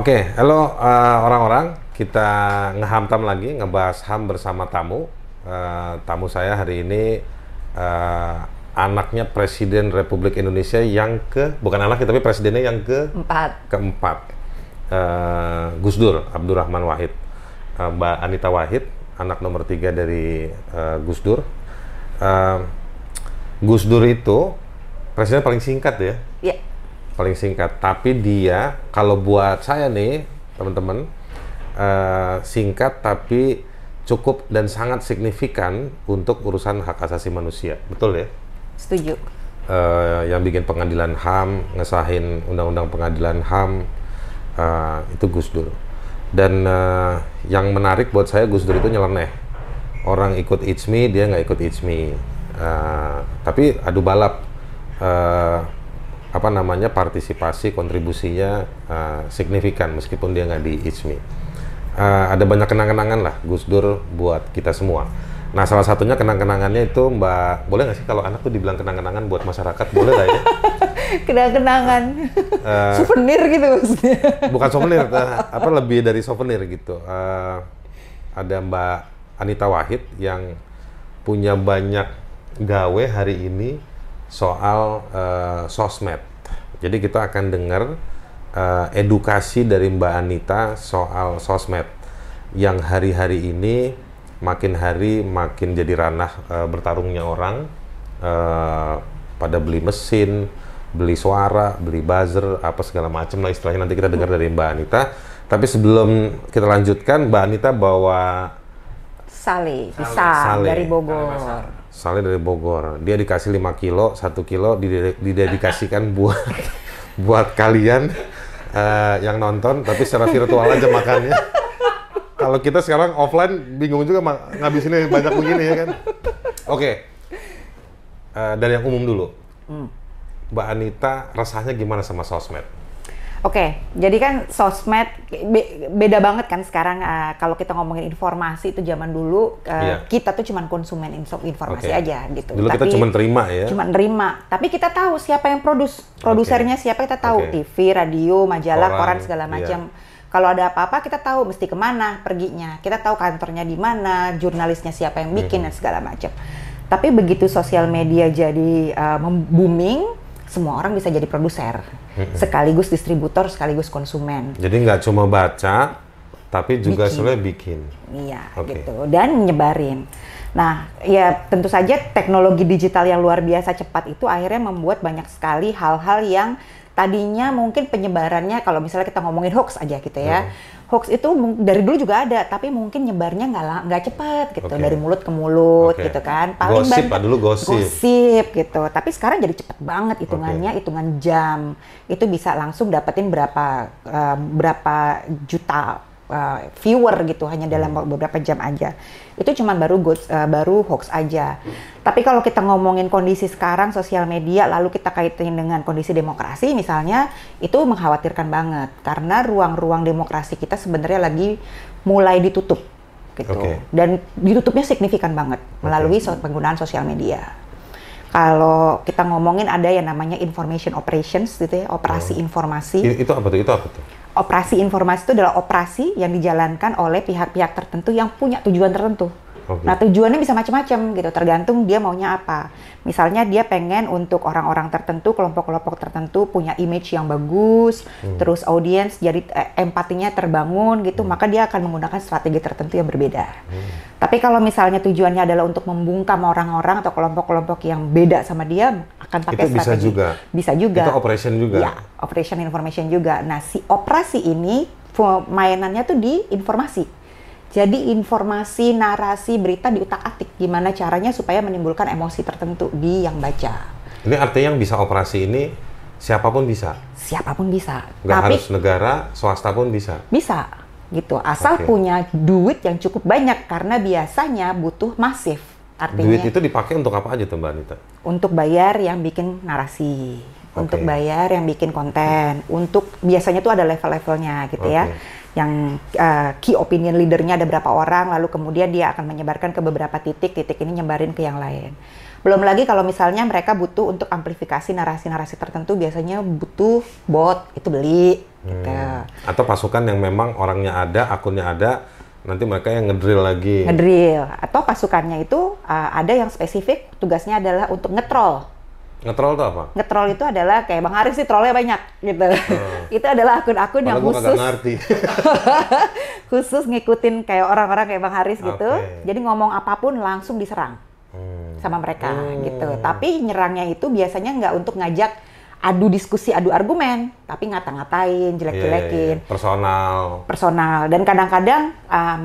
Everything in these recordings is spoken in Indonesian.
Oke, halo uh, orang-orang. Kita ngehamtam lagi, ngebahas HAM bersama tamu. Uh, tamu saya hari ini uh, anaknya Presiden Republik Indonesia yang ke, bukan anaknya tapi presidennya yang ke Empat. keempat. Uh, Gus Dur, Abdurrahman Wahid. Uh, Mbak Anita Wahid, anak nomor tiga dari uh, Gus Dur. Uh, Gus Dur itu presiden paling singkat ya Ya, paling singkat. Tapi dia kalau buat saya nih teman-teman eh, singkat tapi cukup dan sangat signifikan untuk urusan hak asasi manusia. Betul ya? setuju. Eh, yang bikin pengadilan HAM, ngesahin undang-undang pengadilan HAM eh, itu Gus Dur. Dan eh, yang menarik buat saya Gus Dur itu nyeleneh. Orang ikut ICMI, dia nggak ikut ICMI. Eh, tapi adu balap eh, apa namanya partisipasi kontribusinya eh, signifikan meskipun dia nggak di ICMI. Eh, ada banyak kenang-kenangan lah Gus Dur buat kita semua. Nah salah satunya kenang-kenangannya itu Mbak, boleh nggak sih kalau anak tuh dibilang kenang-kenangan buat masyarakat boleh lah ya? Kenang-kenangan. Souvenir gitu maksudnya. Bukan souvenir, eh, apa lebih dari souvenir gitu. Eh, ada Mbak Anita Wahid yang punya banyak gawe hari ini soal eh, sosmed. Jadi kita akan dengar eh, edukasi dari Mbak Anita soal sosmed yang hari-hari ini makin hari makin jadi ranah eh, bertarungnya orang eh, pada beli mesin, beli suara, beli buzzer, apa segala macam lah istilahnya nanti kita dengar dari Mbak Anita. Tapi sebelum kita lanjutkan, Mbak Anita bawa Sale, pisang Sale. dari Bogor. Saleh dari Bogor. Dia dikasih 5 kilo, satu kilo dide- didedikasikan buat buat kalian eh, yang nonton, tapi secara virtual aja makannya. Kalau kita sekarang offline bingung juga ngabisinnya banyak begini ya kan. Oke. Eh, dari yang umum dulu. Mbak Anita rasanya gimana sama sosmed? Oke, jadi kan sosmed be- beda banget kan sekarang uh, kalau kita ngomongin informasi itu zaman dulu uh, Iya. kita tuh cuman konsumen info- informasi Oke. aja gitu. Dulu kita cuma terima ya. Cuma nerima, tapi kita tahu siapa yang produs, produsernya siapa kita tahu, Oke. TV, radio, majalah, Koran, koran, segala iya. macam. Kalau ada apa-apa kita tahu mesti ke mana perginya, kita tahu kantornya di mana, jurnalisnya siapa yang bikin dan segala macam. Tapi begitu sosial media jadi uh, booming, semua orang bisa jadi produser, sekaligus distributor, sekaligus konsumen. Jadi nggak cuma baca, tapi juga Bikin. sebenarnya bikin. Iya, Oke. gitu. Dan nyebarin. Nah, ya tentu saja teknologi digital yang luar biasa cepat itu akhirnya membuat banyak sekali hal-hal yang tadinya mungkin penyebarannya kalau misalnya kita ngomongin hoax aja gitu ya. Hoax itu dari dulu juga ada, tapi mungkin nyebarnya nggak nggak cepat gitu, Oke. dari mulut ke mulut Oke. gitu kan. Gosip banter- lah, dulu gosip. Gosip gitu. Tapi sekarang jadi cepet banget hitungannya, hitungan jam. Itu bisa langsung dapetin berapa eh, berapa juta eh, viewer gitu hanya dalam Hmm. beberapa jam aja. Itu cuman baru gos- eh, baru hoax aja. Tapi kalau kita ngomongin kondisi sekarang sosial media lalu kita kaitin dengan kondisi demokrasi misalnya itu mengkhawatirkan banget karena ruang-ruang demokrasi kita sebenarnya lagi mulai ditutup gitu. Oke. Dan ditutupnya signifikan banget melalui so- penggunaan sosial media. Kalau kita ngomongin ada yang namanya information operations gitu ya, operasi informasi. I- itu apa tuh? Itu apa tuh? Operasi informasi itu adalah operasi yang dijalankan oleh pihak-pihak tertentu yang punya tujuan tertentu. Oke. Nah tujuannya bisa macam-macam gitu, tergantung dia maunya apa. Misalnya dia pengen untuk orang-orang tertentu, kelompok-kelompok tertentu punya image yang bagus, Hmm. terus audiens jadi eh, empatinya terbangun gitu, Hmm. maka dia akan menggunakan strategi tertentu yang berbeda. Tapi kalau misalnya tujuannya adalah untuk membungkam orang-orang atau kelompok-kelompok yang beda sama dia, akan pakai Itu bisa strategi. juga? Bisa juga. Itu operation juga? Iya, operation information juga. Nah, si operasi ini mainannya tuh di informasi. Jadi informasi, narasi, berita diutak-atik gimana caranya supaya menimbulkan emosi tertentu di yang baca. Ini artinya yang bisa operasi ini siapa pun bisa. Siapa pun bisa. Nggak Tapi harus negara, swasta pun bisa. bisa gitu. Asal Oke. punya duit yang cukup banyak karena biasanya butuh masif. Artinya Duit itu dipakai untuk apa aja tuh Mbak Anita? untuk bayar yang bikin narasi, untuk Oke. bayar yang bikin konten, untuk biasanya tuh ada level-levelnya gitu ya. Yang uh, key opinion leadernya ada berapa orang, lalu kemudian dia akan menyebarkan ke beberapa titik, titik ini nyebarin ke yang lain. Belum lagi kalau misalnya mereka butuh untuk amplifikasi narasi-narasi tertentu, biasanya butuh bot, itu beli. Gitu. Hmm. Atau pasukan yang memang orangnya ada, akunnya ada, nanti mereka yang ngedrill lagi. Ngedrill. Atau pasukannya itu uh, ada yang spesifik, tugasnya adalah untuk ngetrol. Ngetrol itu apa? Ngetrol itu adalah kayak Bang Haris sih trollnya banyak gitu. Hmm. itu adalah akun-akun yang khusus. ngerti. khusus ngikutin kayak orang-orang kayak Bang Haris gitu. Okay. Jadi ngomong apa pun langsung diserang hmm. sama mereka hmm. gitu. Tapi nyerangnya itu biasanya nggak untuk ngajak adu diskusi, adu argumen, tapi ngata-ngatain, jelek-jelekin. Yeah, yeah, Personal. Personal. Dan kadang-kadang uh,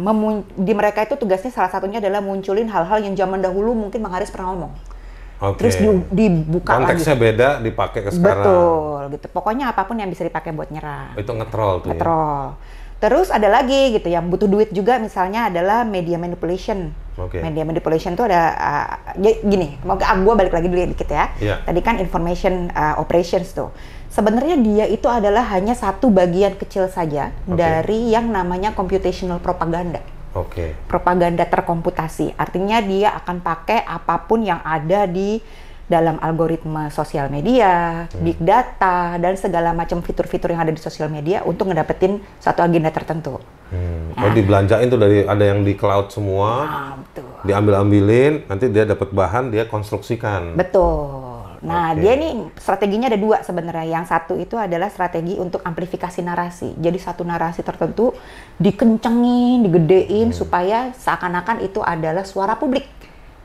di mereka itu tugasnya salah satunya adalah munculin hal-hal yang zaman dahulu mungkin Bang Haris pernah ngomong Okay. Terus di, dibuka Konteksnya lagi. beda, dipakai ke sekarang. Betul, gitu. Pokoknya apa pun yang bisa dipakai buat nyerang. Itu ngetrol tuh. Ya? Ngetrol. Ya? Terus ada lagi gitu yang butuh duit juga misalnya adalah media manipulation. Okay. Media manipulation itu ada uh, gini, mau ah, gue balik lagi dulu ya dikit ya. Yeah. Tadi kan information uh, operations tuh. Sebenarnya dia itu adalah hanya satu bagian kecil saja okay. dari yang namanya computational propaganda. Okay. Propaganda terkomputasi, artinya dia akan pakai apa pun yang ada di dalam algoritma sosial media, hmm. big data, dan segala macam fitur-fitur yang ada di sosial media untuk ngedapetin satu agenda tertentu. Hmm. Nah. Oh dibelanjain tuh dari ada yang di cloud semua, nah, betul. diambil-ambilin, nanti dia dapat bahan, dia konstruksikan. Betul. Nah, okay. dia ini strateginya ada dua sebenarnya. Yang satu itu adalah strategi untuk amplifikasi narasi. Jadi satu narasi tertentu dikencengin, digedein hmm. supaya seakan-akan itu adalah suara publik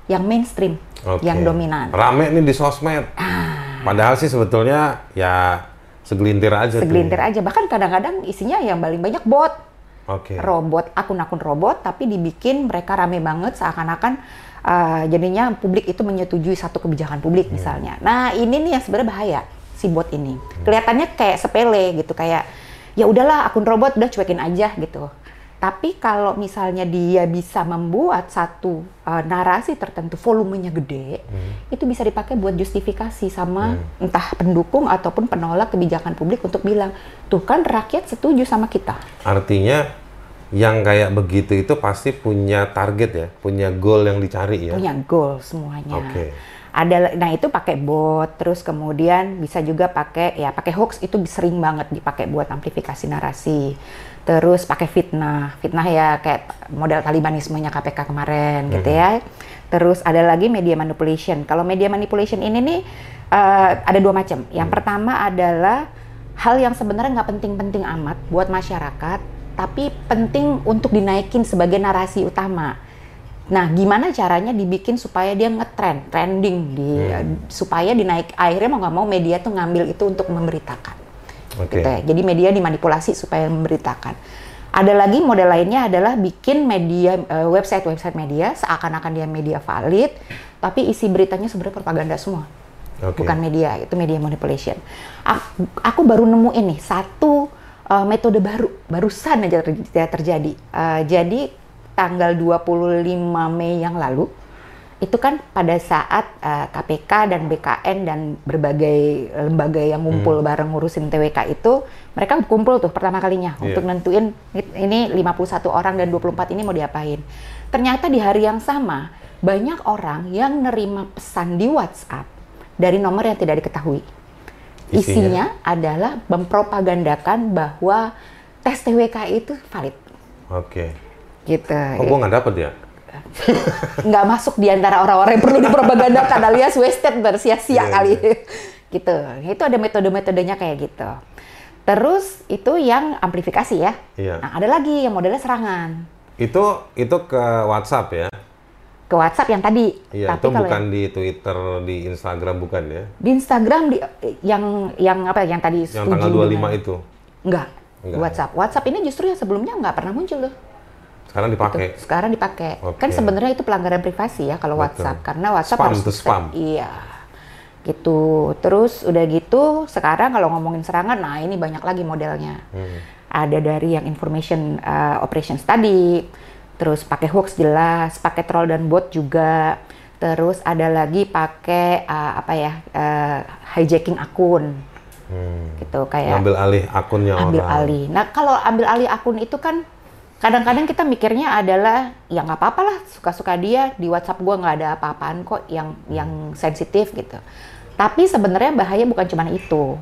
yang mainstream, okay. yang dominan. Rame nih di sosmed. Ah. Padahal sih sebetulnya ya segelintir aja. Segelintir tuh. aja. Bahkan kadang-kadang isinya yang paling banyak bot. Okay. Robot, akun-akun robot, tapi dibikin mereka rame banget seakan-akan uh, jadinya publik itu menyetujui satu kebijakan publik hmm. misalnya. Nah ini nih yang sebenarnya bahaya si bot ini. Hmm. Kelihatannya kayak sepele gitu kayak ya udahlah akun robot udah cuekin aja gitu. Tapi kalau misalnya dia bisa membuat satu uh, narasi tertentu volumenya gede, hmm. itu bisa dipakai buat justifikasi sama hmm. entah pendukung ataupun penolak kebijakan publik untuk bilang, tuh kan rakyat setuju sama kita. Artinya yang kayak begitu itu pasti punya target ya, punya goal yang dicari ya. Punya goal semuanya. Oke. Okay. Ada, nah itu pakai bot, terus kemudian bisa juga pakai ya pakai hoax itu sering banget dipakai buat amplifikasi narasi. Terus pakai fitnah, fitnah ya kayak model Talibanismenya KPK kemarin hmm. gitu ya. Terus ada lagi media manipulation. Kalau media manipulation ini nih uh, ada dua macam. Yang hmm. pertama adalah hal yang sebenarnya nggak penting-penting amat buat masyarakat, tapi penting untuk dinaikin sebagai narasi utama. Nah, gimana caranya dibikin supaya dia ngetrend, trending, di, hmm. supaya dinaik akhirnya mau nggak mau media tuh ngambil itu untuk memberitakan. Okay. Gitu ya. Jadi media dimanipulasi supaya memberitakan. Ada lagi model lainnya adalah bikin media eh, website-website media seakan-akan dia media valid, tapi isi beritanya sebenarnya propaganda semua. Okay. Bukan media, itu media manipulation. Aku, aku baru nemu ini satu uh, metode baru, barusan aja terjadi. Uh, jadi tanggal 25 Mei yang lalu, itu kan pada saat uh, eh, KPK dan BKN dan berbagai lembaga yang ngumpul hmm. bareng ngurusin TWK itu, mereka kumpul tuh pertama kalinya yeah. untuk nentuin ini 51 orang dan 24 ini mau diapain. Ternyata di hari yang sama, banyak orang yang nerima pesan di WhatsApp dari nomor yang tidak diketahui. Isinya, adalah mempropagandakan bahwa tes TWK itu valid. Oke. Okay. Gitu. Oh, gue nggak dapet ya? nggak masuk di antara orang-orang yang perlu dipropagandakan alias wasted bersia-sia yeah, kali. Yeah. gitu. Itu ada metode-metodenya kayak gitu. Terus itu yang amplifikasi ya. Yeah. Nah, ada lagi yang modelnya serangan. Itu itu ke WhatsApp ya? Ke WhatsApp yang tadi. Iya, Tapi itu bukan yang, di Twitter, di Instagram bukan ya? Di Instagram di yang yang apa yang tadi Yang tanggal 25 dengan, itu. Enggak. Enggak. WhatsApp. WhatsApp ini justru yang sebelumnya nggak pernah muncul loh. Sekarang dipakai. Gitu. Sekarang dipakai. Okay. Kan sebenarnya itu pelanggaran privasi ya kalau WhatsApp karena WhatsApp spam harus spam. Iya. Gitu. Terus udah gitu sekarang kalau ngomongin serangan nah ini banyak lagi modelnya. Hmm. Ada dari yang information uh, operations tadi terus pakai hoax jelas, pakai troll dan bot juga, terus ada lagi pakai uh, apa ya uh, hijacking akun. gitu kayak Ambil alih akunnya ambil orang. alih. Nah kalau ambil alih akun itu kan kadang-kadang kita mikirnya adalah ya nggak apa-apa lah suka-suka dia di WhatsApp gua nggak ada apa-apaan kok yang yang sensitif gitu. Tapi sebenarnya bahaya bukan cuma itu.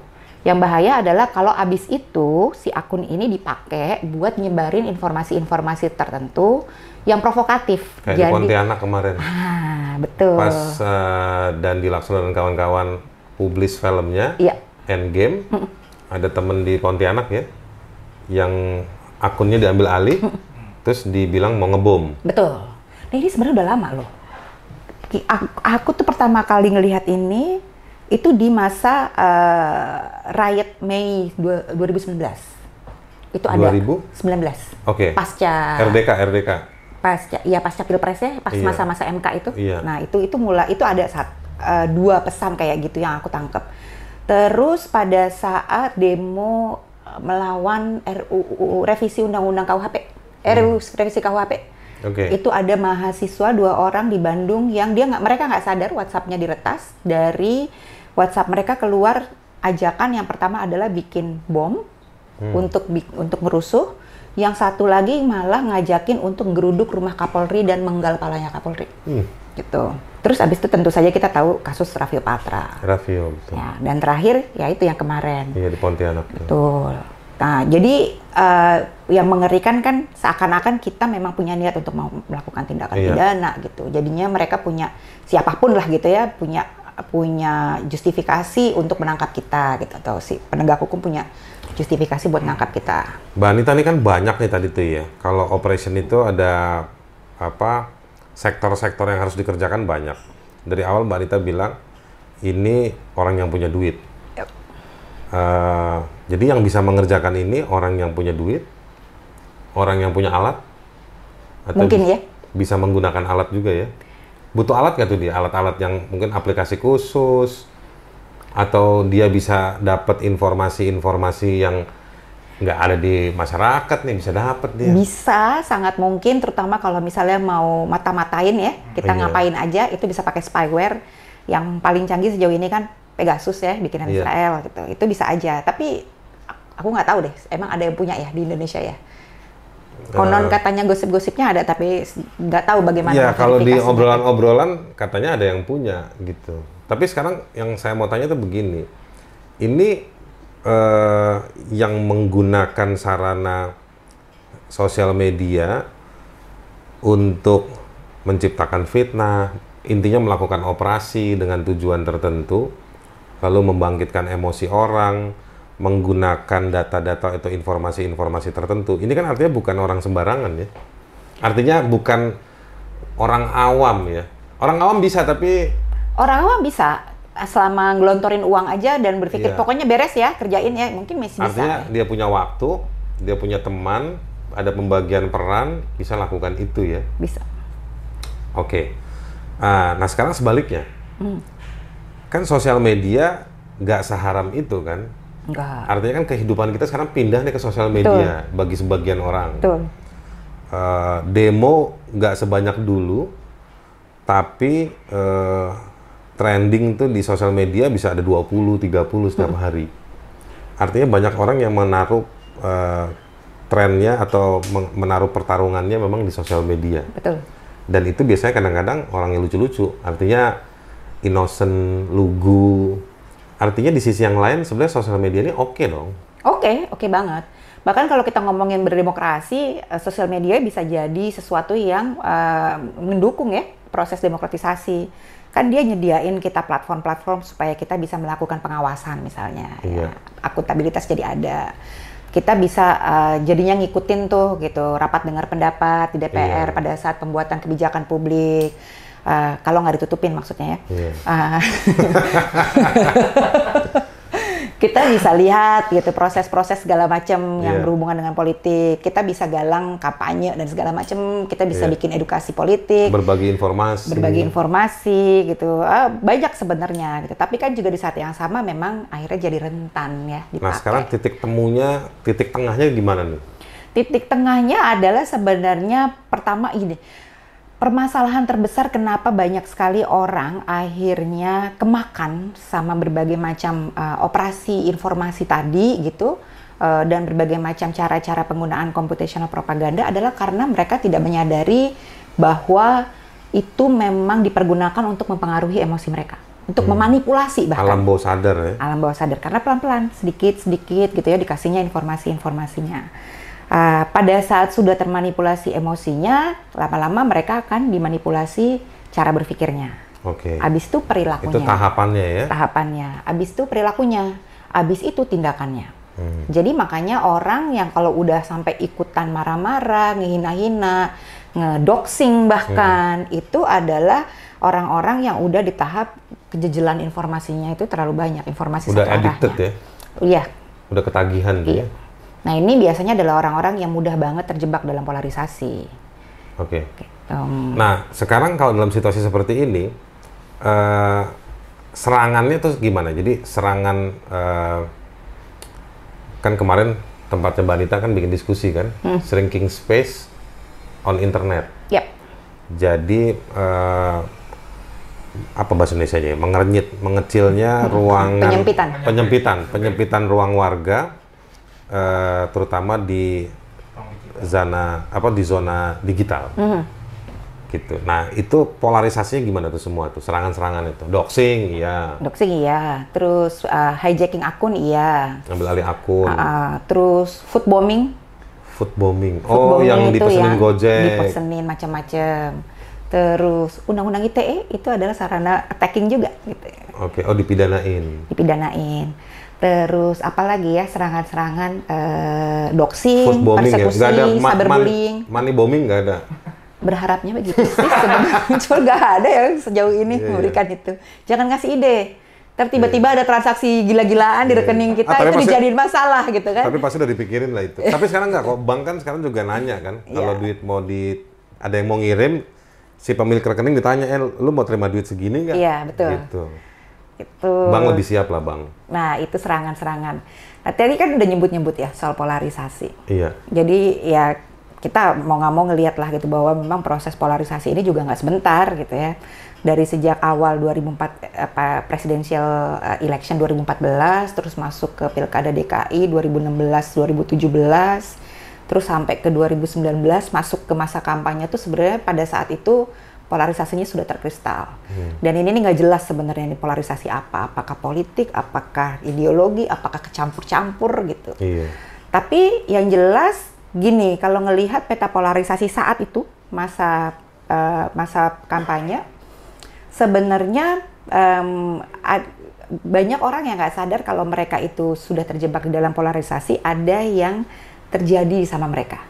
Yang bahaya adalah kalau abis itu si akun ini dipakai buat nyebarin informasi-informasi tertentu yang provokatif. Kayak di Pontianak kemarin. ah betul. Pas eh, dan Laksono dan kawan-kawan publis filmnya Iya. Endgame, ada temen di Pontianak ya, yang akunnya diambil alih, terus dibilang mau ngebom. Betul. Nah ini sebenarnya udah lama loh. Aku tuh pertama kali ngelihat ini itu di masa eh, riot Mei dua- 2019. Itu ada 2000? 19. Oke. Pasca RDK, RDK. pasca ya pasca pilpresnya pas Iya. masa-masa MK itu. Iya. Nah, itu itu mulai itu ada saat eh, dua pesan kayak gitu yang aku tangkap. Terus pada saat demo eh, melawan RUU revisi Undang-Undang KUHP, RUU revisi KUHP. Oke. Itu ada mahasiswa dua orang di Bandung yang dia nggak mereka nggak sadar WhatsApp-nya diretas dari WhatsApp mereka keluar ajakan yang pertama adalah bikin bom untuk bi- untuk merusuh. Yang satu lagi malah ngajakin untuk geruduk rumah Kapolri dan menggal palanya Kapolri. Hmm, Gitu. Terus abis itu tentu saja kita tahu kasus Raffio Patra. Raffio, betul. Ya, dan terakhir ya itu yang kemarin. Iya di Pontianak. Betul. Nah, jadi eh, yang mengerikan kan seakan-akan kita memang punya niat untuk mau melakukan tindakan Iya. pidana gitu. Jadinya mereka punya siapa pun lah gitu ya, punya punya justifikasi untuk menangkap kita gitu atau si penegak hukum punya justifikasi buat menangkap kita. Mbak Anita ini kan banyak nih tadi tuh ya. Kalau operation itu ada apa sektor-sektor yang harus dikerjakan banyak. Dari awal Mbak Anita bilang ini orang yang punya duit. Yep. Eh, jadi yang bisa mengerjakan ini orang yang punya duit, orang yang punya alat, atau Mungkin ya. bisa menggunakan alat juga ya. Butuh alat nggak tuh dia? Alat-alat yang mungkin aplikasi khusus, atau dia bisa dapat informasi-informasi yang nggak ada di masyarakat nih bisa dapat dia. Bisa sangat mungkin terutama kalau misalnya mau mata-matain ya, kita Iya. ngapain aja itu bisa pakai spyware yang paling canggih sejauh ini kan Pegasus ya bikinan Iya. Israel gitu. Itu bisa aja, tapi aku nggak tahu deh, emang ada yang punya ya di Indonesia ya. Konon Eh. katanya gosip-gosipnya ada tapi nggak tahu bagaimana. Iya, kalau di obrolan-obrolan katanya ada yang punya gitu. Tapi sekarang yang saya mau tanya tuh begini, ini eh, yang menggunakan sarana sosial media untuk menciptakan fitnah, intinya melakukan operasi dengan tujuan tertentu, lalu membangkitkan emosi orang, menggunakan data-data atau informasi-informasi tertentu. Ini kan artinya bukan orang sembarangan ya. Artinya bukan orang awam ya. Orang awam bisa tapi Orang awam bisa selama ngelontorin uang aja dan berpikir Iya. pokoknya beres ya kerjain ya mungkin masih bisa. artinya dia punya waktu, dia punya teman, ada pembagian peran, bisa lakukan itu ya. Bisa. Oke. Ah, nah sekarang sebaliknya, Hmm. kan sosial media nggak seharam itu kan. Enggak. Artinya kan kehidupan kita sekarang pindah nih ke sosial media bagi sebagian orang. Betul. Eh, demo nggak sebanyak dulu, tapi eh, trending tuh di sosial media bisa ada 20, 30 setiap hari. Artinya banyak orang yang menaruh eh, trennya atau men- menaruh pertarungannya memang di sosial media. Betul. Dan itu biasanya kadang-kadang orang yang lucu-lucu. Artinya innocent, lugu. Artinya di sisi yang lain sebenarnya sosial media ini oke dong. Oke, oke banget. Bahkan kalau kita ngomongin berdemokrasi, eh, sosial media bisa jadi sesuatu yang eh, mendukung ya proses demokratisasi. Kan dia nyediain kita platform-platform supaya kita bisa melakukan pengawasan misalnya. Iya. Ya, akuntabilitas jadi ada. Kita bisa eh, jadinya ngikutin tuh gitu rapat dengar pendapat di DPR Iya. pada saat pembuatan kebijakan publik. Eh, kalau nggak ditutupin maksudnya ya. Iya. Ah. kita bisa lihat gitu proses-proses segala macam Iya. yang berhubungan dengan politik. Kita bisa galang kampanye dan segala macam. Kita bisa Iya. bikin edukasi politik, Berbagi informasi. berbagi informasi gitu. Ah, banyak sebenarnya gitu. Tapi kan juga di saat yang sama memang akhirnya jadi rentan ya dipakai. Nah sekarang titik temunya, titik tengahnya gimana nih? titik tengahnya adalah sebenarnya pertama ini permasalahan terbesar kenapa banyak sekali orang akhirnya kemakan sama berbagai macam uh, operasi informasi tadi gitu uh, dan berbagai macam cara-cara penggunaan computational propaganda adalah karena mereka tidak menyadari bahwa itu memang dipergunakan untuk mempengaruhi emosi mereka, untuk hmm. memanipulasi bahkan. Alam bawah sadar ya. Alam bawah sadar karena pelan-pelan, sedikit-sedikit gitu ya dikasihnya informasi-informasinya uh, pada saat sudah termanipulasi emosinya, lama-lama mereka akan dimanipulasi cara berpikirnya. Oke. Okay. Abis itu perilakunya. Itu tahapannya ya? Tahapannya. Abis itu perilakunya. Abis itu tindakannya. Hmm. Jadi makanya orang yang kalau udah sampai ikutan marah-marah, ngehina-hina, ngedoxing bahkan, hmm. itu adalah orang-orang yang udah di tahap kejejelan informasinya itu terlalu banyak informasi udah addicted ya? Iya. Udah ketagihan gitu iya. ya? Nah ini biasanya adalah orang-orang yang mudah banget terjebak dalam polarisasi. Oke. Okay. Gitu. Nah sekarang kalau dalam situasi seperti ini, uh, serangannya tuh gimana? Jadi serangan uh, kan kemarin tempatnya Mbak Anita kan bikin diskusi kan, hmm. shrinking space on internet. Yep. Jadi uh, apa bahasa Indonesia ya? Mengernyit, mengecilnya hmm. ruangan penyempitan, penyempitan, penyempitan ruang warga uh, terutama di zona apa di zona digital. Mm -hmm. Gitu. Nah, itu polarisasinya gimana tuh semua tuh? Serangan-serangan itu. Doxing iya. Doxing iya. Terus uh, hijacking akun iya. Ambil alih akun. Uh, uh, terus food bombing. Food bombing. Oh, bombing yang dipesenin yang Gojek. Dipesenin macam-macam. Terus undang-undang ITE itu adalah sarana attacking juga gitu. Oke, okay. oh dipidanain. Dipidanain terus apalagi ya serangan-serangan uh, doxing, ya? persekusi, ya? ada ma cyberbullying. Money bombing nggak ada. Berharapnya begitu sih sebenarnya, cuma nggak ada ya sejauh ini yeah, iya. memberikan yeah. itu. Jangan ngasih ide. Tapi tiba-tiba yeah. ada transaksi gila-gilaan yeah. di iya. rekening kita ah, itu pasti, dijadiin masalah gitu kan. Tapi pasti udah dipikirin lah itu. tapi sekarang nggak kok, bank kan sekarang juga nanya kan, yeah. kalau duit mau di ada yang mau ngirim, si pemilik rekening ditanya, eh lu mau terima duit segini nggak? Iya yeah, betul. Gitu. Itu. Bang lebih siap lah bang. Nah itu serangan-serangan. Nah tadi kan udah nyebut-nyebut ya soal polarisasi. Iya. Jadi ya kita mau nggak mau ngelihat lah gitu bahwa memang proses polarisasi ini juga nggak sebentar gitu ya. Dari sejak awal 2004 apa presidential eh, election 2014 terus masuk ke pilkada DKI 2016 2017 terus sampai ke 2019 masuk ke masa kampanye tuh sebenarnya pada saat itu polarisasinya sudah terkristal. Hmm. Dan ini nggak jelas sebenarnya ini polarisasi apa, apakah politik, apakah ideologi, apakah kecampur-campur gitu. Iya. Tapi yang jelas gini, kalau ngelihat peta polarisasi saat itu masa uh, masa kampanye, sebenarnya um, banyak orang yang nggak sadar kalau mereka itu sudah terjebak di dalam polarisasi, ada yang terjadi sama mereka.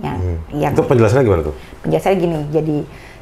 Yang, hmm. yang itu penjelasannya gimana tuh? Penjelasannya gini, jadi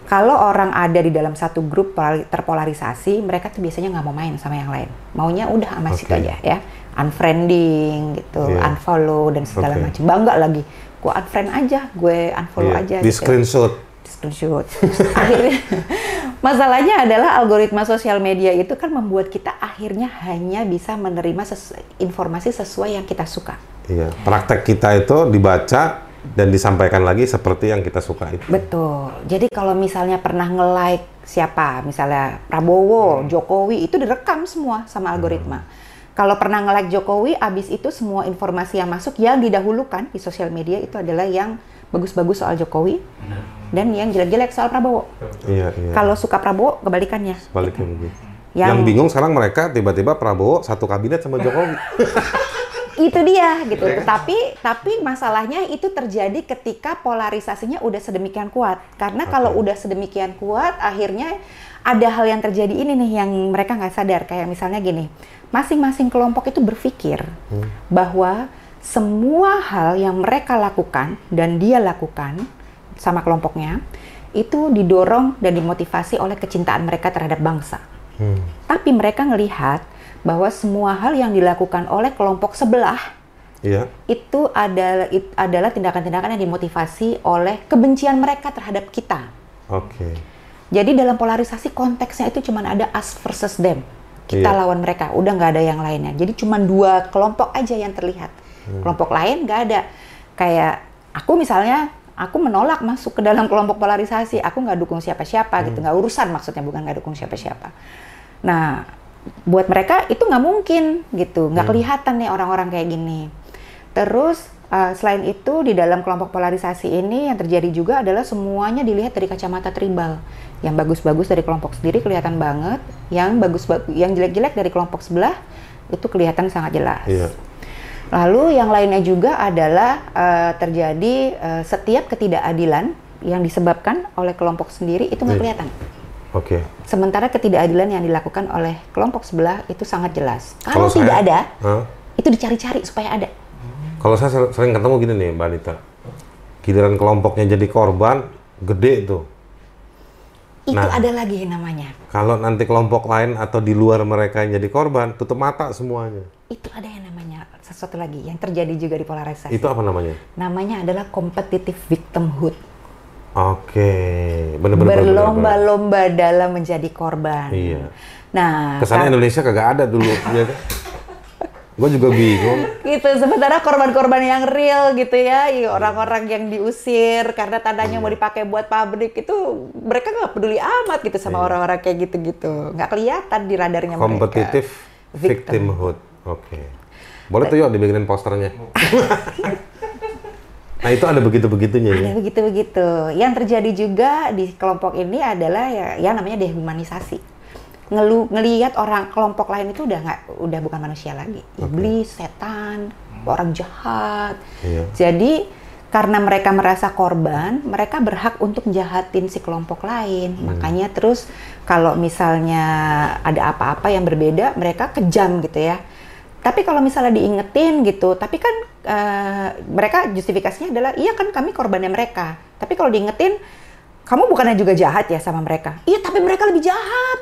kalau orang ada di dalam satu grup terpolarisasi, mereka tuh biasanya nggak mau main sama yang lain. Maunya udah sama okay. situ aja ya. Unfriending gitu, yeah. unfollow dan segala okay. macam. Bangga lagi. Gue unfriend aja, gue unfollow yeah. aja. Di gitu. screenshot. Di screenshot. akhirnya masalahnya adalah algoritma sosial media itu kan membuat kita akhirnya hanya bisa menerima sesu informasi sesuai yang kita suka. Iya, praktek kita itu dibaca dan disampaikan lagi seperti yang kita suka itu. Betul. Jadi kalau misalnya pernah nge-like siapa, misalnya Prabowo, hmm. Jokowi, itu direkam semua sama algoritma. Hmm. Kalau pernah nge-like Jokowi, abis itu semua informasi yang masuk yang didahulukan di sosial media itu adalah yang bagus-bagus soal Jokowi hmm. dan yang jelek-jelek soal Prabowo. Iya, iya. Kalau suka Prabowo, kebalikannya. Sebaliknya gitu. Yang, yang bingung sekarang mereka tiba-tiba Prabowo satu kabinet sama Jokowi. itu dia gitu. Yeah. Tapi tapi masalahnya itu terjadi ketika polarisasinya udah sedemikian kuat. Karena okay. kalau udah sedemikian kuat, akhirnya ada hal yang terjadi ini nih yang mereka nggak sadar. Kayak misalnya gini, masing-masing kelompok itu berpikir hmm. bahwa semua hal yang mereka lakukan dan dia lakukan sama kelompoknya itu didorong dan dimotivasi oleh kecintaan mereka terhadap bangsa. Hmm. Tapi mereka ngelihat bahwa semua hal yang dilakukan oleh kelompok sebelah yeah. itu adalah it, adalah tindakan-tindakan yang dimotivasi oleh kebencian mereka terhadap kita. Oke. Okay. Jadi dalam polarisasi konteksnya itu cuma ada us versus them. Kita yeah. lawan mereka, udah nggak ada yang lainnya. Jadi cuma dua kelompok aja yang terlihat. Hmm. Kelompok lain nggak ada. Kayak aku misalnya aku menolak masuk ke dalam kelompok polarisasi. Aku nggak dukung siapa-siapa gitu, nggak urusan maksudnya bukan nggak dukung siapa-siapa. Nah, buat mereka itu nggak mungkin gitu, nggak kelihatan nih orang-orang kayak gini. Terus uh, selain itu di dalam kelompok polarisasi ini yang terjadi juga adalah semuanya dilihat dari kacamata tribal. Yang bagus-bagus dari kelompok sendiri kelihatan banget, yang bagus yang jelek-jelek dari kelompok sebelah itu kelihatan sangat jelas. Iya. Lalu yang lainnya juga adalah uh, terjadi uh, setiap ketidakadilan yang disebabkan oleh kelompok sendiri itu nggak Iya. kelihatan. Oke. Sementara ketidakadilan yang dilakukan oleh kelompok sebelah itu sangat jelas. Kalau Kalau saya- tidak ada, Hah? itu dicari-cari supaya ada. Kalau saya ser- sering ketemu gini nih, Mbak Anita. Giliran kelompoknya jadi korban, gede tuh. Itu Nah. ada lagi namanya. Kalau nanti kelompok lain atau di luar mereka yang jadi korban, tutup mata semuanya. Itu ada yang namanya sesuatu lagi yang terjadi juga di polarisasi. Itu apa namanya? Namanya adalah competitive victimhood. Oke, bener-bener. Berlomba-lomba dalam menjadi korban. Iya. Nah, Kesannya kan- Indonesia kagak ada dulu, ya kan? Gue juga bingung. gitu sementara korban-korban yang real gitu ya orang-orang yang diusir karena tanahnya Iya. mau dipakai buat pabrik itu mereka nggak peduli amat gitu sama Iya. orang-orang kayak gitu-gitu nggak kelihatan di radarnya Competitive mereka Victim. victimhood. Oke. Boleh tuh yuk dibikinin posternya. nah itu ada begitu-begitunya ya. ada begitu-begitu. Yang terjadi juga di kelompok ini adalah ya yang namanya dehumanisasi. Ngelu ngelihat orang kelompok lain itu udah nggak udah bukan manusia lagi. Iblis setan orang jahat. Iya. jadi karena mereka merasa korban mereka berhak untuk menjahatin si kelompok lain. Makanya terus kalau misalnya ada apa-apa yang berbeda mereka kejam gitu ya. Tapi kalau misalnya diingetin gitu, tapi kan eh, mereka justifikasinya adalah iya kan kami korbannya mereka. Tapi kalau diingetin, kamu bukannya juga jahat ya sama mereka? Iya, tapi mereka lebih jahat.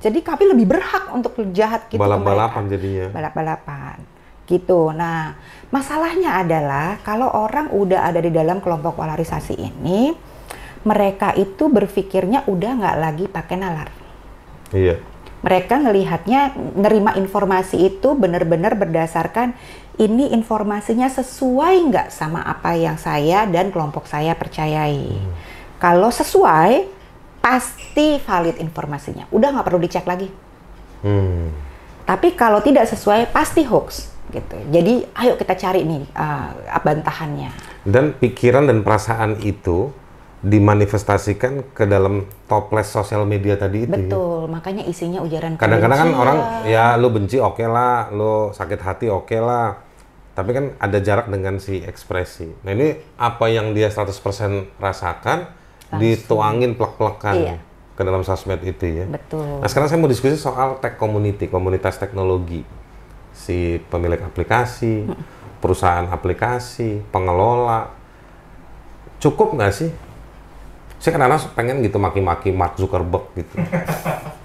Jadi kami lebih berhak untuk jahat gitu. Balap-balapan jadinya. Balap-balapan. Gitu. Nah, masalahnya adalah kalau orang udah ada di dalam kelompok polarisasi ini, mereka itu berpikirnya udah nggak lagi pakai nalar Iya. mereka ngelihatnya nerima informasi itu benar-benar berdasarkan ini informasinya sesuai nggak sama apa yang saya dan kelompok saya percayai. Kalau sesuai, pasti valid informasinya. Udah nggak perlu dicek lagi. Hmm. Tapi kalau tidak sesuai, pasti hoax. Gitu. Jadi, ayo kita cari nih uh, bantahannya. Dan pikiran dan perasaan itu dimanifestasikan ke dalam toples sosial media tadi itu. ya. Betul, makanya isinya ujaran Kadang-kadang kan orang ya lu benci oke lah, lu sakit hati oke lah. Tapi kan ada jarak dengan si ekspresi. Nah ini apa yang dia 100% rasakan dituangin plek-plekan Iya. ke dalam sosmed itu ya. Betul. Nah sekarang saya mau diskusi soal tech community, komunitas teknologi. Si pemilik aplikasi, perusahaan aplikasi, pengelola. Cukup nggak sih? Saya kadang-kadang pengen gitu maki-maki Mark Zuckerberg gitu.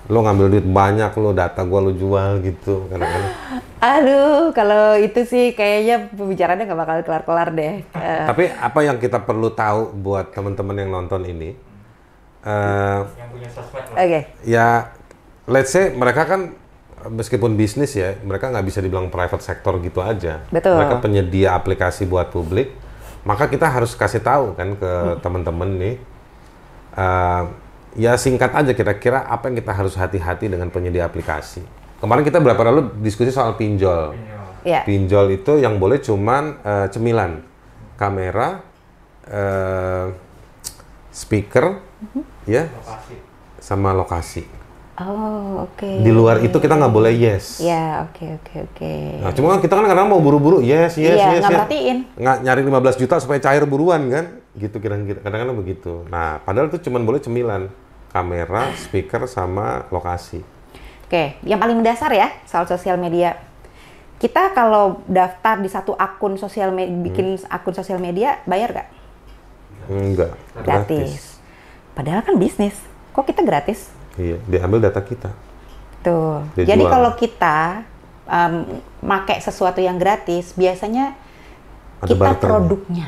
lo ngambil duit banyak, lo data gua lo jual gitu. Kadang-kadang. Aduh, kalau itu sih kayaknya pembicaraannya nggak bakal kelar-kelar deh. Eh, Tapi apa yang kita perlu tahu buat teman-teman yang nonton ini? eh, yang punya sosmed lah. Oke, ya let's say mereka kan meskipun bisnis ya mereka nggak bisa dibilang private sector gitu aja Betul. mereka penyedia aplikasi buat publik maka kita harus kasih tahu kan ke Hmm. teman-teman nih eh, ya singkat aja kira-kira apa yang kita harus hati-hati dengan penyedia aplikasi kemarin kita berapa lalu diskusi soal pinjol ya. pinjol itu yang boleh cuman eh, cemilan kamera eh, speaker Mhm. ya Lokasi. sama lokasi Oh, oke. di luar itu kita nggak boleh yes. Ya, oke, oke, oke. Nah, cuma kan kita kan kadang mau buru-buru yes, yes, Iya, yes. nggak yes. merhatiin. Nggak nyari 15 juta supaya cair buruan kan? Gitu kira-kira. Kadang-kadang begitu. Nah, padahal itu cuma boleh cemilan, kamera, speaker sama lokasi. Oke, yang paling mendasar ya soal sosial media. Kita kalau daftar di satu akun sosial media, bikin akun sosial media, bayar nggak? Enggak, Gratis. Padahal kan bisnis. Kok kita gratis? Iya, diambil data kita. Tuh. Dia Jadi jual. kalau kita um, make sesuatu yang gratis, biasanya Ada kita barternya. produknya.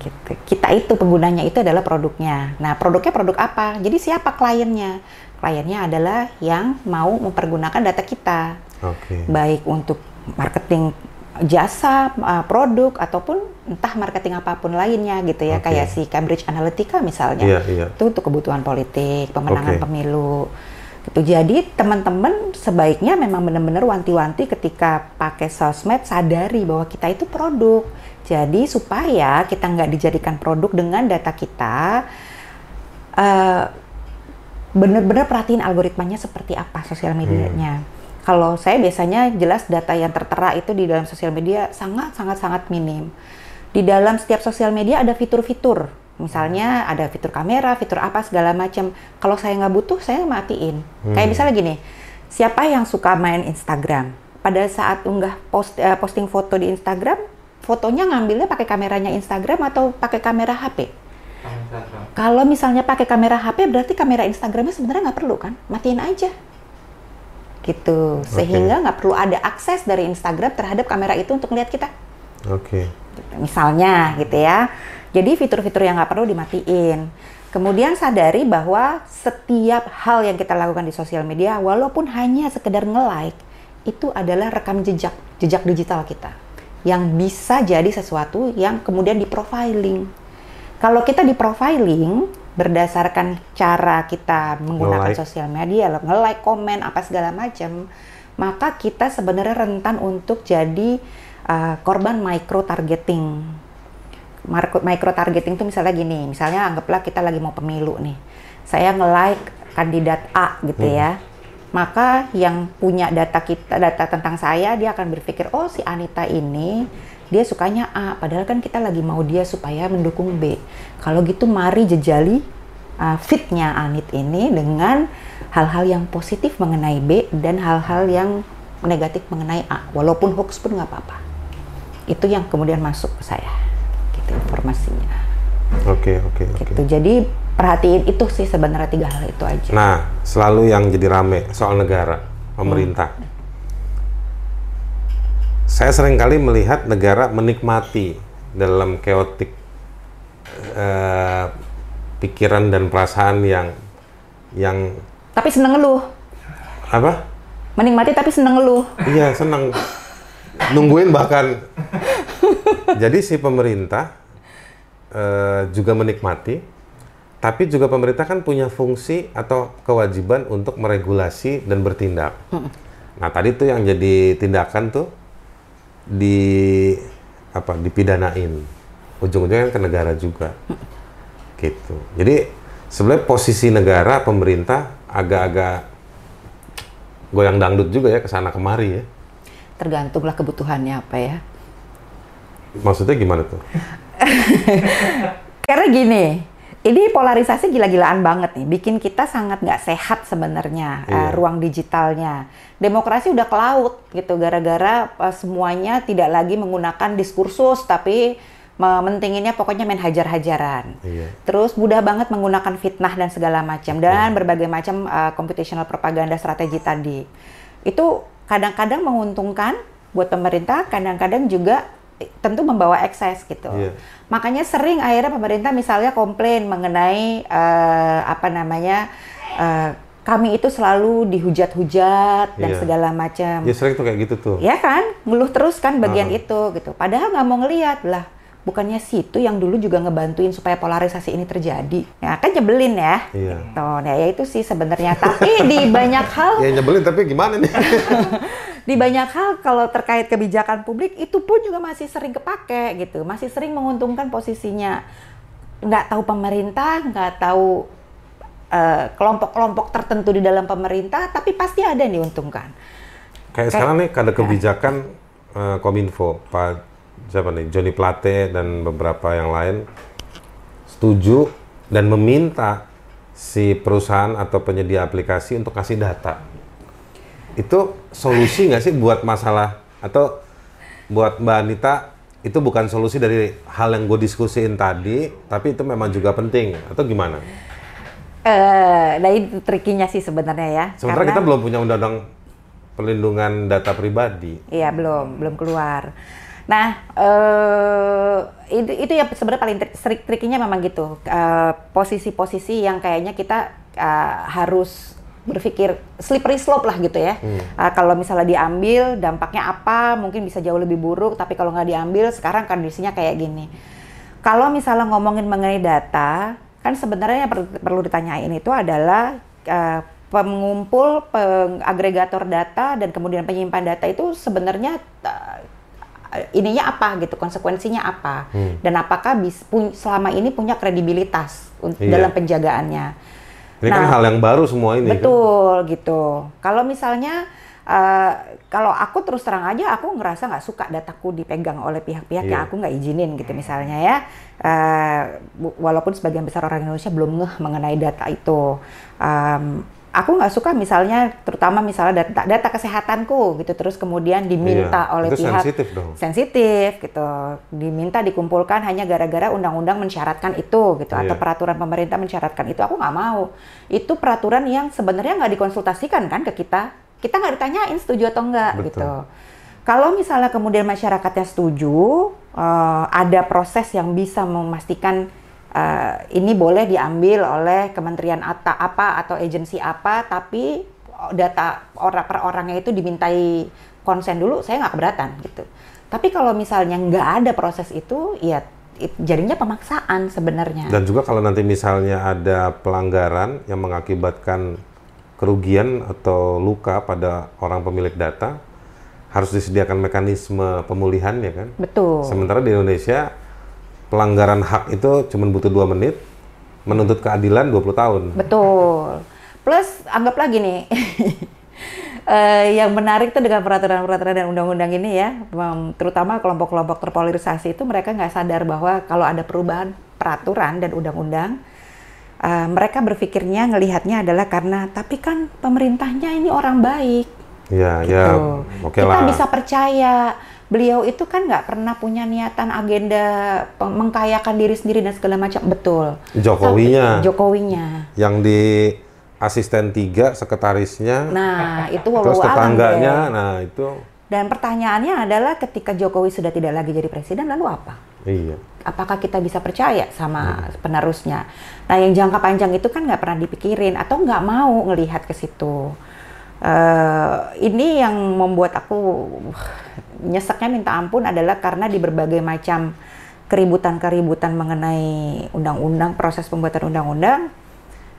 Gitu. Kita itu penggunanya itu adalah produknya. Nah, produknya produk apa? Jadi siapa kliennya? Kliennya adalah yang mau mempergunakan data kita, Oke. baik untuk marketing jasa, uh, produk ataupun entah marketing apa pun lainnya gitu ya, Oke. kayak si Cambridge Analytica misalnya. Iya, iya. Itu untuk kebutuhan politik, pemenangan Oke. pemilu. Gitu. Jadi teman-teman sebaiknya memang benar-benar wanti-wanti ketika pakai sosmed sadari bahwa kita itu produk. Jadi supaya kita nggak dijadikan produk dengan data kita, eh, benar-benar perhatiin algoritmanya seperti apa sosial medianya. Kalau saya biasanya jelas data yang tertera itu di dalam sosial media sangat sangat sangat minim. Di dalam setiap sosial media ada fitur-fitur. Misalnya ada fitur kamera, fitur apa segala macam. Kalau saya nggak butuh, saya matiin. Kayak misalnya gini, siapa yang suka main Instagram? Pada saat unggah post, eh, posting foto di Instagram, fotonya ngambilnya pakai kameranya Instagram atau pakai kamera HP? Kalau misalnya pakai kamera HP berarti kamera Instagramnya sebenarnya nggak perlu kan, matiin aja. Gitu, sehingga nggak perlu ada akses dari Instagram terhadap kamera itu untuk melihat kita. Oke. Misalnya gitu ya. Jadi fitur-fitur yang nggak perlu dimatiin. Kemudian sadari bahwa setiap hal yang kita lakukan di sosial media, walaupun hanya sekedar nge-like, itu adalah rekam jejak, jejak digital kita. Yang bisa jadi sesuatu yang kemudian di-profiling. Kalau kita di-profiling, berdasarkan cara kita menggunakan Nge-like. sosial media, nge-like, komen, apa segala macam, maka kita sebenarnya rentan untuk jadi uh, korban micro targeting. Micro, micro targeting itu misalnya gini, misalnya anggaplah kita lagi mau pemilu nih, saya nge-like kandidat A gitu ya, maka yang punya data kita, data tentang saya, dia akan berpikir, oh si Anita ini dia sukanya A, padahal kan kita lagi mau dia supaya mendukung B. Kalau gitu mari jejali uh, fitnya Anit ini dengan hal-hal yang positif mengenai B dan hal-hal yang negatif mengenai A, walaupun hoax pun nggak apa-apa. Itu yang kemudian masuk ke saya, gitu informasinya. Oke, oke, oke. Gitu. Jadi perhatiin itu sih sebenarnya tiga hal itu aja. Nah, selalu yang jadi rame soal negara, pemerintah. Saya sering kali melihat negara menikmati dalam keotik eh, pikiran dan perasaan yang yang Tapi seneng ngeluh, apa? menikmati tapi seneng ngeluh. Iya, senang nungguin bahkan. Jadi si pemerintah eh, juga menikmati, tapi juga pemerintah kan punya fungsi atau kewajiban untuk meregulasi dan bertindak. Nah tadi tuh yang jadi tindakan tuh di apa dipidanain, ujung-ujungnya kan ke negara juga, gitu. Jadi sebenarnya posisi negara pemerintah agak-agak goyang dangdut juga ya ke sana kemari ya. Tergantunglah kebutuhannya apa ya. Maksudnya gimana tuh? Karena gini, ini polarisasi gila-gilaan banget nih, bikin kita sangat nggak sehat sebenarnya Iya. eh, ruang digitalnya. Demokrasi udah ke laut gitu, gara-gara eh, semuanya tidak lagi menggunakan diskursus, tapi mementinginnya pokoknya main hajar-hajaran. Iya. Terus mudah banget menggunakan fitnah dan segala macam dan berbagai macam uh, computational propaganda strategi tadi. Itu kadang-kadang menguntungkan buat pemerintah, kadang-kadang juga eh, tentu membawa ekses gitu. Iya. Makanya sering akhirnya pemerintah misalnya komplain mengenai eh, apa namanya eh, kami itu selalu dihujat-hujat dan Iya. segala macam. Ya sering tuh kayak gitu tuh. Ya kan, ngeluh terus kan bagian Heeh. itu gitu. Padahal nggak mau ngelihat lah. Bukannya situ yang dulu juga ngebantuin supaya polarisasi ini terjadi. Ya kan nyebelin ya. Iya. Gitu. Nah, ya itu sih sebenarnya. Tapi di banyak hal, Ya nyebelin tapi gimana nih? di banyak hal kalau terkait kebijakan publik itu pun juga masih sering kepake gitu. Masih sering menguntungkan posisinya. Nggak tahu pemerintah, nggak tahu eh, kelompok-kelompok tertentu di dalam pemerintah, tapi pasti ada yang diuntungkan. Kayak sekarang nih ada kebijakan eh, Kominfo, Pak siapa nih Johnny Plate dan beberapa yang lain setuju dan meminta si perusahaan atau penyedia aplikasi untuk kasih data. Itu solusi nggak sih buat masalah atau buat Mbak Anita itu bukan solusi dari hal yang gue diskusiin tadi, tapi itu memang juga penting atau gimana? Eh, nah itu trikinya sih sebenarnya ya. Sementara Karena- kita belum punya undang-undang perlindungan data pribadi. Iya belum, belum keluar. Nah, eh itu itu ya sebenarnya paling trik, trik- trikinya memang gitu. Eh, Posisi-posisi yang kayaknya kita eh, harus berpikir slippery slope lah gitu ya. Uh, kalau misalnya diambil dampaknya apa, mungkin bisa jauh lebih buruk. Tapi kalau nggak diambil, sekarang kondisinya kayak gini. Kalau misalnya ngomongin mengenai data, kan sebenarnya yang per- perlu ditanyain itu adalah uh, pengumpul, pengagregator data dan kemudian penyimpan data itu sebenarnya uh, ininya apa gitu, konsekuensinya apa, dan apakah bis, pun- selama ini punya kredibilitas Iya. dalam penjagaannya. Ini kan Nah, hal yang baru semua ini kan. Betul gitu. Kalau misalnya eh, kalau aku terus terang aja aku ngerasa nggak suka dataku dipegang oleh pihak-pihak yang Iya. aku nggak izinin gitu misalnya ya. Eh, bu- walaupun sebagian besar orang Indonesia belum ngeh mengenai data itu. Em, aku nggak suka misalnya terutama misalnya data data kesehatanku gitu terus kemudian diminta Iya, oleh itu pihak sensitif dong. sensitif gitu diminta dikumpulkan hanya gara-gara undang-undang mensyaratkan itu gitu atau Iya. peraturan pemerintah mensyaratkan itu aku nggak mau itu peraturan yang sebenarnya nggak dikonsultasikan kan ke kita kita nggak ditanyain setuju atau enggak Betul. gitu kalau misalnya kemudian masyarakatnya setuju eh, ada proses yang bisa memastikan eh, ini boleh diambil oleh kementerian ata apa atau agensi apa tapi data orang per orangnya itu dimintai konsen dulu saya nggak keberatan gitu. Tapi kalau misalnya nggak ada proses itu ya it- jadinya pemaksaan sebenarnya. Dan juga kalau nanti misalnya ada pelanggaran yang mengakibatkan kerugian atau luka pada orang pemilik data, harus disediakan mekanisme pemulihan ya kan. betul. Sementara di Indonesia pelanggaran hak itu cuma butuh dua menit, menuntut keadilan 20 tahun. Betul. Plus anggap lagi nih, eh, yang menarik tuh dengan peraturan-peraturan dan undang-undang ini ya, terutama kelompok-kelompok terpolarisasi itu mereka nggak sadar bahwa kalau ada perubahan peraturan dan undang-undang, eh, mereka berpikirnya ngelihatnya adalah karena tapi kan pemerintahnya ini orang baik. Ya, ya, Gitu. oke Kita lah. bisa percaya beliau itu kan nggak pernah punya niatan agenda mengkayakan diri sendiri dan segala macam betul. Jokowinya. Tapi- Jokowinya. Yang di asisten tiga, sekretarisnya, Nah, itu terus walau tetangganya, deh. nah itu, Dan pertanyaannya adalah ketika Jokowi sudah tidak lagi jadi presiden, lalu apa? iya. Apakah kita bisa percaya sama penerusnya? Nah, yang jangka panjang itu kan nggak pernah dipikirin atau nggak mau ngelihat ke situ. Eh, ini yang membuat aku uh, nyeseknya minta ampun adalah karena di berbagai macam keributan-keributan mengenai undang-undang, proses pembuatan undang-undang,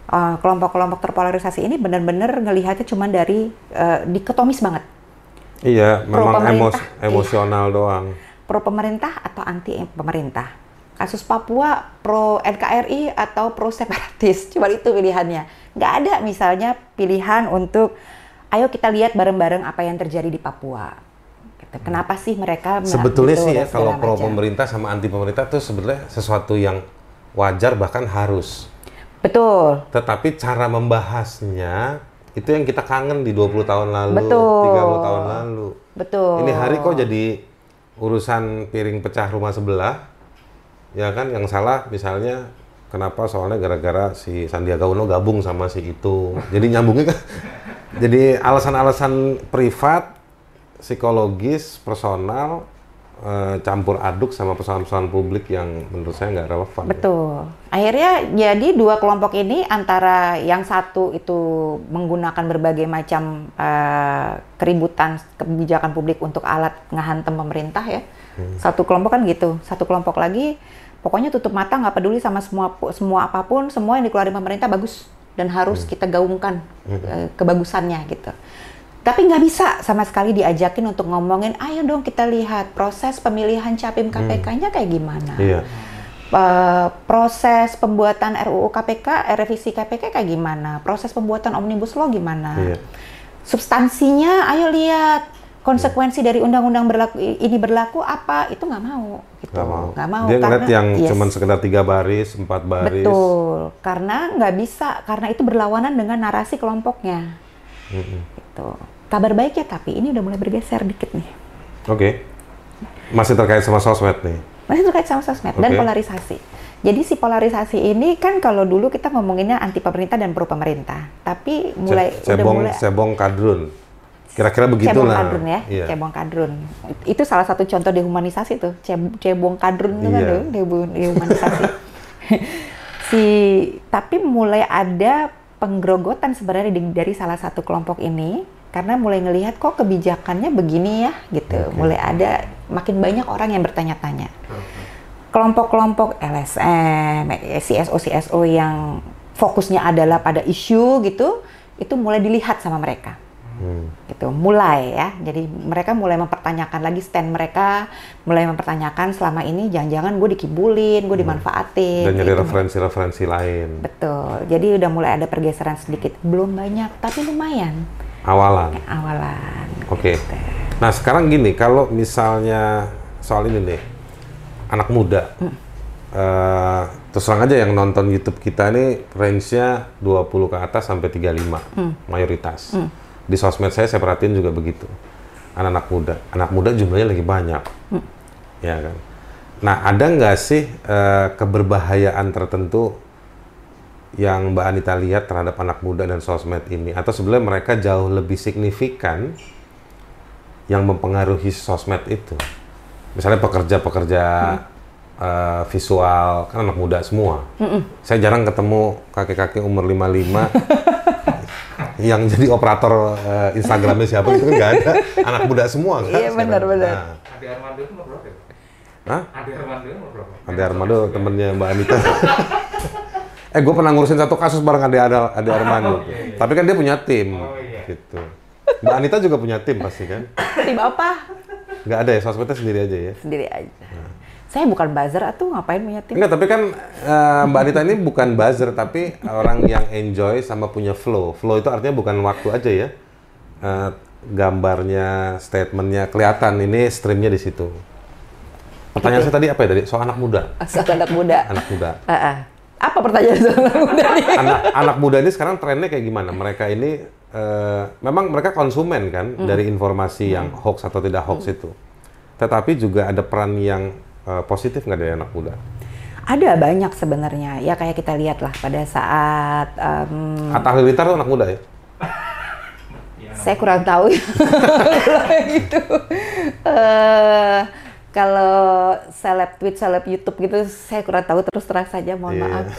eh, kelompok-kelompok terpolarisasi ini benar-benar ngelihatnya cuma dari eh, dikotomis banget. Iya, Pro memang emos, iya. emosional doang. pro pemerintah atau anti pemerintah. Kasus Papua pro NKRI atau pro separatis, cuma itu pilihannya. Nggak ada misalnya pilihan untuk ayo kita lihat bareng-bareng apa yang terjadi di Papua. Gitu. Kenapa sih mereka Sebetulnya itu sih ya kalau pro macam. pemerintah sama anti pemerintah itu sebenarnya sesuatu yang wajar bahkan harus. Betul. Tetapi cara membahasnya itu yang kita kangen di 20 tahun lalu, Betul. 30 tahun lalu. Betul. Ini hari kok jadi urusan piring pecah rumah sebelah. Ya kan yang salah misalnya kenapa soalnya gara-gara si Sandiaga Uno gabung sama si itu. Jadi nyambungnya kan jadi alasan-alasan privat, psikologis, personal eh, campur aduk sama persoalan-persoalan publik yang menurut saya nggak relevan. Betul. Akhirnya jadi dua kelompok ini antara yang satu itu menggunakan berbagai macam eh, keributan kebijakan publik untuk alat ngehantem pemerintah ya. Satu kelompok kan gitu. Satu kelompok lagi pokoknya tutup mata nggak peduli sama semua semua apa pun, semua yang dikeluarin pemerintah bagus dan harus kita gaungkan eh, kebagusannya gitu. Tapi nggak bisa sama sekali diajakin untuk ngomongin, ayo dong kita lihat proses pemilihan capim KPK-nya kayak gimana. Iya. eh, proses pembuatan RUU KPK, eh, revisi KPK kayak gimana, proses pembuatan omnibus law gimana, Iya. substansinya, ayo lihat konsekuensi dari undang-undang berlaku ini berlaku apa, itu nggak mau, gitu, Nggak mau. nggak mau, Dia ngeliat yang yes, cuman sekedar tiga baris, empat baris. betul, karena nggak bisa, karena itu berlawanan dengan narasi kelompoknya, gitu. Kabar baiknya tapi ini udah mulai bergeser dikit nih, Oke. Masih terkait sama sosmed nih. masih terkait sama sosmed dan Oke. polarisasi. Jadi si polarisasi ini kan kalau dulu kita ngomonginnya anti pemerintah dan pro pemerintah, tapi mulai Ce- udah cebong, mulai cebong kadrun. Kira-kira begitu cebong lah. kadrun ya, Iya. cebong kadrun. Itu salah satu contoh dehumanisasi tuh, Ce- cebong kadrun itu kan Iya. tuh, dehu- dehumanisasi. si tapi mulai ada penggerogotan sebenarnya dari salah satu kelompok ini karena mulai ngelihat kok kebijakannya begini ya gitu. Mulai ada makin banyak orang yang bertanya-tanya. Kelompok-kelompok LSM, CSO CSO yang fokusnya adalah pada isu gitu, itu mulai dilihat sama mereka. Hmm. Gitu, mulai ya. Jadi mereka mulai mempertanyakan lagi stand mereka, mulai mempertanyakan selama ini jangan-jangan gue dikibulin, gue dimanfaatin. Dan nyari gitu. referensi-referensi lain. Betul. Jadi udah mulai ada pergeseran sedikit. Belum banyak, tapi lumayan Awalan. awalan. Oke. Gitu. Nah sekarang gini, kalau misalnya soal ini nih, anak muda, eh, terus terang aja yang nonton YouTube kita ini range-nya 20 ke atas sampai 35 mayoritas. Di sosmed saya saya perhatiin juga begitu. Anak-anak muda, anak muda jumlahnya lagi banyak, ya kan. Nah ada nggak sih eh, keberbahayaan tertentu yang Mbak Anita lihat terhadap anak muda dan sosmed ini, atau sebenarnya mereka jauh lebih signifikan yang mempengaruhi sosmed itu. Misalnya pekerja-pekerja eh, visual, kan anak muda semua. Saya jarang ketemu kakek-kakek umur 55 yang jadi operator eh, Instagramnya siapa itu kan nggak ada. Anak muda semua kan. Iya, benar, benar. Nah, Ade Armando itu berapa ya? Hah? Ade Armando itu berapa? Ade Armando temennya Mbak Anita. eh, gue pernah ngurusin satu kasus bareng Ade, Ade, Ade Armando. Oh, iya, iya. Tapi kan dia punya tim, Oh, iya. gitu. Mbak Anita juga punya tim pasti kan? Tim apa? Nggak ada ya, sosmednya sendiri aja ya? Sendiri aja. Saya bukan buzzer atau ngapain punya tim? Enggak, tapi kan eh, Mbak Anita ini bukan buzzer, tapi orang yang enjoy sama punya flow. Flow itu artinya bukan waktu aja ya. Eh, gambarnya, statementnya kelihatan. Ini streamnya di situ. Pertanyaan saya tadi apa ya tadi? Soal anak muda. Asal anak muda. Anak muda. Ah, ah. Apa pertanyaan soal anak muda nih? anak anak muda ini sekarang trennya kayak gimana? Mereka ini eh, memang mereka konsumen kan dari informasi yang hoax atau tidak hoax itu. Tetapi juga ada peran yang eh, positif nggak dari anak muda? Ada banyak sebenarnya. Ya kayak kita lihat lah pada saat em, Atta Halilintar tuh anak muda ya? saya kurang tahu ya kalau yang gitu. Eh, kalau seleb tweet, seleb YouTube gitu, saya kurang tahu terus terang saja. Mohon Iya. maaf.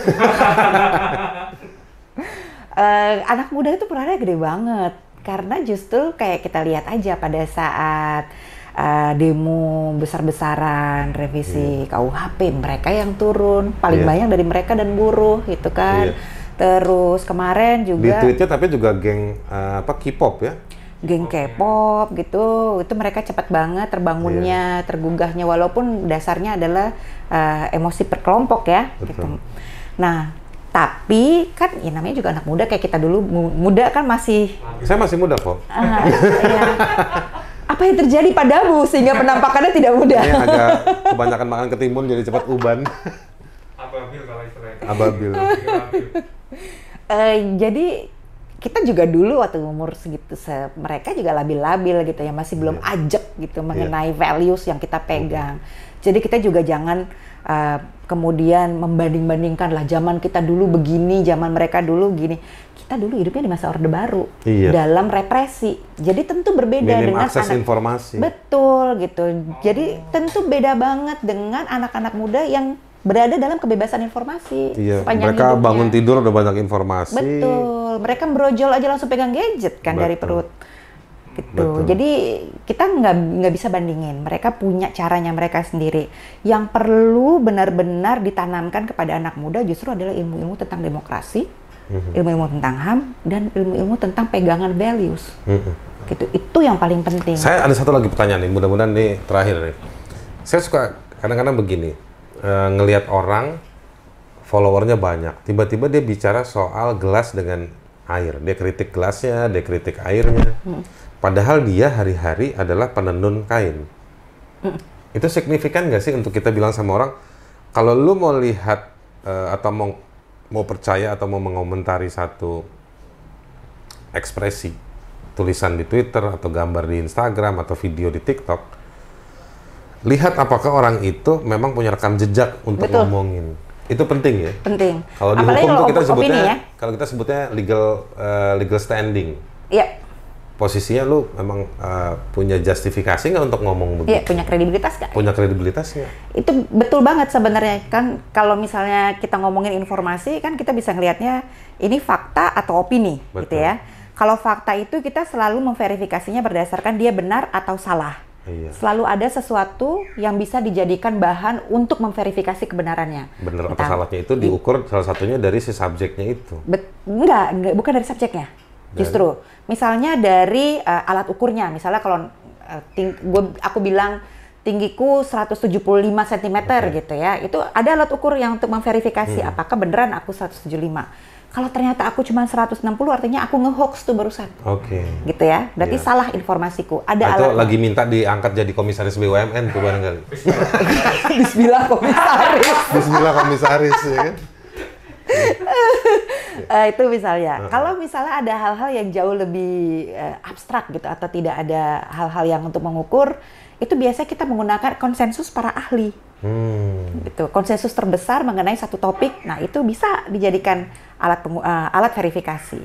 Eh, anak muda itu perannya gede banget karena justru kayak kita lihat aja pada saat eh, demo besar-besaran revisi KUHP mereka yang turun paling Iya. banyak dari mereka dan buruh gitu kan. Iya. Terus kemarin Di juga tweetnya tapi juga geng eh, apa K-pop ya? geng K-pop gitu, itu mereka cepat banget terbangunnya, Iya. tergugahnya walaupun dasarnya adalah eh, emosi perkelompok ya. Betul. Gitu. Nah, tapi kan ya namanya juga anak muda kayak kita dulu mu- muda kan masih Saya masih muda kok. ah, ya. apa yang terjadi padamu sehingga penampakannya tidak muda. Ini agak kebanyakan makan ketimun jadi cepat uban. Ababil kalau istilahnya. Ababil. Eh, jadi kita juga dulu waktu umur segitu se- mereka juga labil-labil gitu ya masih belum Iya. ajak gitu mengenai values yang kita pegang. Jadi kita juga jangan uh, kemudian membanding-bandingkan lah zaman kita dulu begini, zaman mereka dulu gini. Kita dulu hidupnya di masa Orde Baru Iya. dalam represi. Jadi tentu berbeda Minim dengan akses anak informasi. Betul gitu. Jadi tentu beda banget dengan anak-anak muda yang berada dalam kebebasan informasi Iya, mereka hidupnya. bangun tidur udah banyak informasi. Betul, mereka brojol aja langsung pegang gadget kan dari Betul. perut. Gitu. Betul. Jadi kita nggak nggak bisa bandingin. Mereka punya caranya mereka sendiri. Yang perlu benar-benar ditanamkan kepada anak muda justru adalah ilmu-ilmu tentang demokrasi, Mhm. ilmu-ilmu tentang HAM, dan ilmu-ilmu tentang pegangan values. Gitu. Itu yang paling penting. Saya ada satu lagi pertanyaan nih, mudah-mudahan nih terakhir nih. Saya suka kadang-kadang begini, eh, ngelihat orang followernya banyak, tiba-tiba dia bicara soal gelas dengan air, dia kritik gelasnya, dia kritik airnya, padahal dia hari-hari adalah penenun kain. Itu signifikan nggak sih untuk kita bilang sama orang, kalau lu mau lihat eh, atau mau mau percaya atau mau mengomentari satu ekspresi tulisan di Twitter atau gambar di Instagram atau video di TikTok lihat apakah orang itu memang punya rekam jejak untuk Betul. ngomongin itu penting ya penting. kalau di Apalagi hukum tuh kita sebutnya ya. kalau kita sebutnya legal eh, legal standing Iya. Posisinya lu memang uh, punya justifikasi nggak untuk ngomong begitu? Iya, punya kredibilitas nggak? Punya kredibilitas nggak? Itu betul banget sebenarnya kan kalau misalnya kita ngomongin informasi kan kita bisa ngelihatnya ini fakta atau opini gitu Betul. ya. Kalau fakta itu kita selalu memverifikasinya berdasarkan dia benar atau salah. Iya. Selalu ada sesuatu yang bisa dijadikan bahan untuk memverifikasi kebenarannya. Bener atau salahnya itu diukur salah satunya dari si subjeknya itu. Bet, enggak, enggak, bukan dari subjeknya. Justru, misalnya dari eh, alat ukurnya. Misalnya kalau ting- gua, aku bilang tinggiku 175 cm gitu ya, itu ada alat ukur yang untuk memverifikasi Hmm. apakah beneran aku 175. Kalau ternyata aku cuma 160, artinya aku nge-hoax tuh barusan. Oke. Gitu ya, berarti Iya. salah informasiku. Ada itu alat lagi minta diangkat jadi komisaris BUMN tuh barangkali. Bismillah komisaris. Bismillah komisaris ya kan. Eh, itu misalnya. Kalau misalnya ada hal-hal yang jauh lebih eh, abstrak gitu atau tidak ada hal-hal yang untuk mengukur, itu biasanya kita menggunakan konsensus para ahli. Hmm. Gitu. Konsensus terbesar mengenai satu topik, nah itu bisa dijadikan alat pengu- eh, alat verifikasi.